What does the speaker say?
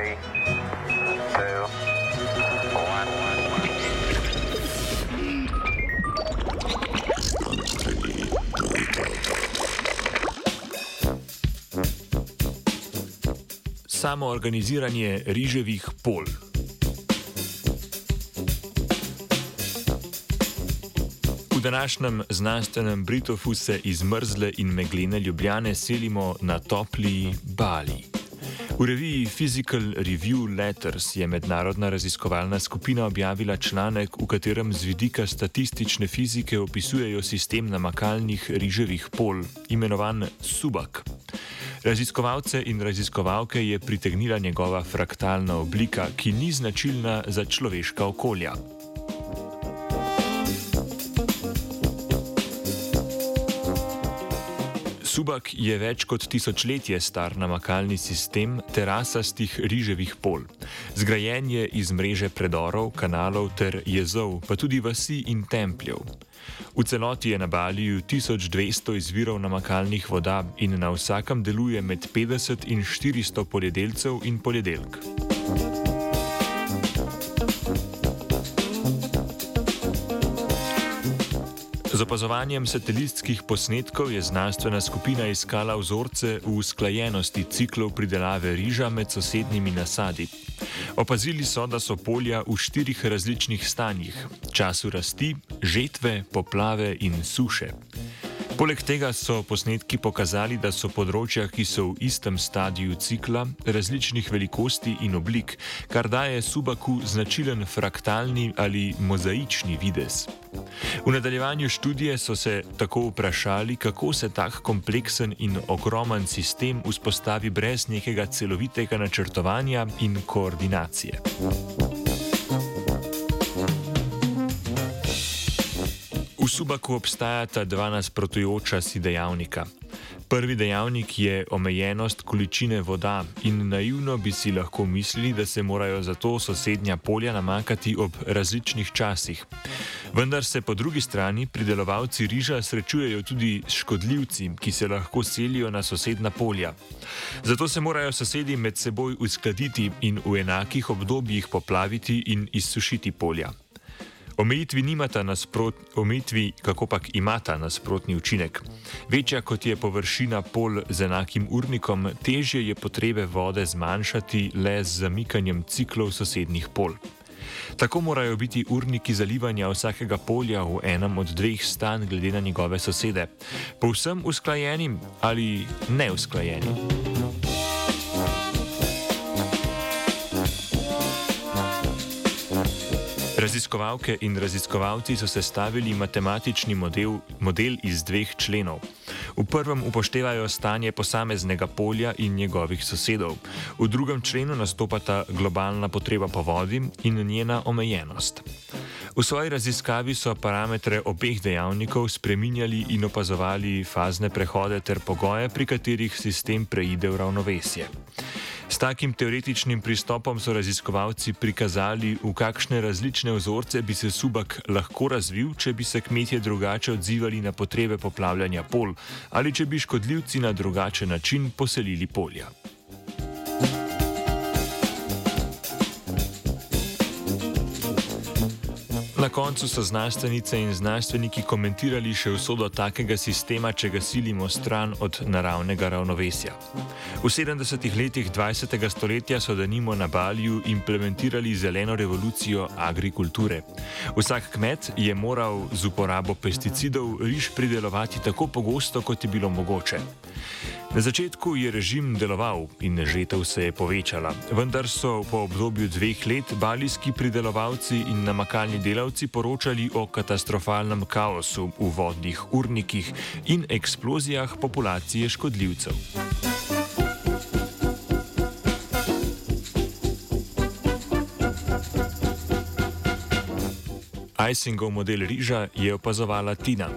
Three, two, one. Samo organiziranje riževih pol. V današnjem znanstvenem Britofu se iz mrzle in meglene ljubljane selimo na topli Bali. V reviji Physical Review Letters je mednarodna raziskovalna skupina objavila članek, v katerem z vidika statistične fizike opisujejo sistem namakalnih riževih pol, imenovan Subak. Raziskovalce in raziskovalke je pritegnila njegova fraktalna oblika, ki ni značilna za človeška okolja. Subak je več kot tisočletje star namakalni sistem terasastih riževih pol. Zgrajen je iz mreže predorov, kanalov ter jezov, pa tudi vasi in templjev. V celoti je na Baliju 1200 izvirov namakalnih voda in na vsakem deluje med 50 in 400 poljedelcev in poljedelk. Z opazovanjem satelitskih posnetkov je znanstvena skupina iskala vzorce v usklajenosti ciklov pridelave riža med sosednjimi nasadi. Opazili so, da so polja v štirih različnih stanjih: času rasti, žetve, poplave in suše. Poleg tega so posnetki pokazali, da so področja, ki so v istem stadiju cikla, različnih velikosti in oblik, kar daje subaku značilen fraktalni ali mozaični videz. V nadaljevanju študije so se tako vprašali, kako se tak kompleksen in ogromen sistem vzpostavi brez nekega celovitega načrtovanja in koordinacije. Subaku obstajata dva nasprotujoča si dejavnika. Prvi dejavnik je omejenost količine voda in naivno bi si lahko mislili, da se morajo zato sosednja polja namakati ob različnih časih. Vendar se po drugi strani pridelovalci riža srečujejo tudi s škodljivci, ki se lahko selijo na sosedna polja. Zato se morajo sosedi med seboj uskladiti in v enakih obdobjih poplaviti in izsušiti polja. Omejitvi, nasprot, omejitvi kako pač imata nasprotni učinek. Večja kot je površina pol z enakim urnikom, težje je potrebe vode zmanjšati le z zamikanjem ciklov sosednjih pol. Tako morajo biti urniki zalivanja vsakega polja v enem od dveh stanj glede na njegove sosede, povsem usklajeni ali neusklajeni. Raziskovalke in raziskovalci so sestavili matematični model, model iz dveh členov. V prvem upoštevajo stanje posameznega polja in njegovih sosedov, v drugem členu nastopata globalna potreba po vodi in njena omejenost. V svoji raziskavi so parametre obeh dejavnikov spreminjali in opazovali fazne prehode ter pogoje, pri katerih sistem preide v ravnovesje. S takim teoretičnim pristopom so raziskovalci prikazali, v kakšne različne vzorce bi se subak lahko razvil, če bi se kmetje drugače odzivali na potrebe poplavljanja pol ali če bi škodljivci na drugačen način poselili polja. Na koncu so znanstvenice in znanstveniki komentirali še usodo takega sistema, če ga silimo stran od naravnega ravnovesja. V 70-ih letih 20. stoletja so danimo na Balju implementirali zeleno revolucijo agrikulture. Vsak kmet je moral z uporabo pesticidov riž pridelovati tako pogosto, kot je bilo mogoče. Na začetku je režim deloval in žetev se je povečala, vendar so po obdobju dveh let balijski pridelovalci in namakalni delavci poročali o katastrofalnem kaosu v vodnih urnikih in eksplozijah populacije škodljivcev. Icingov model riža je opazovala Tina.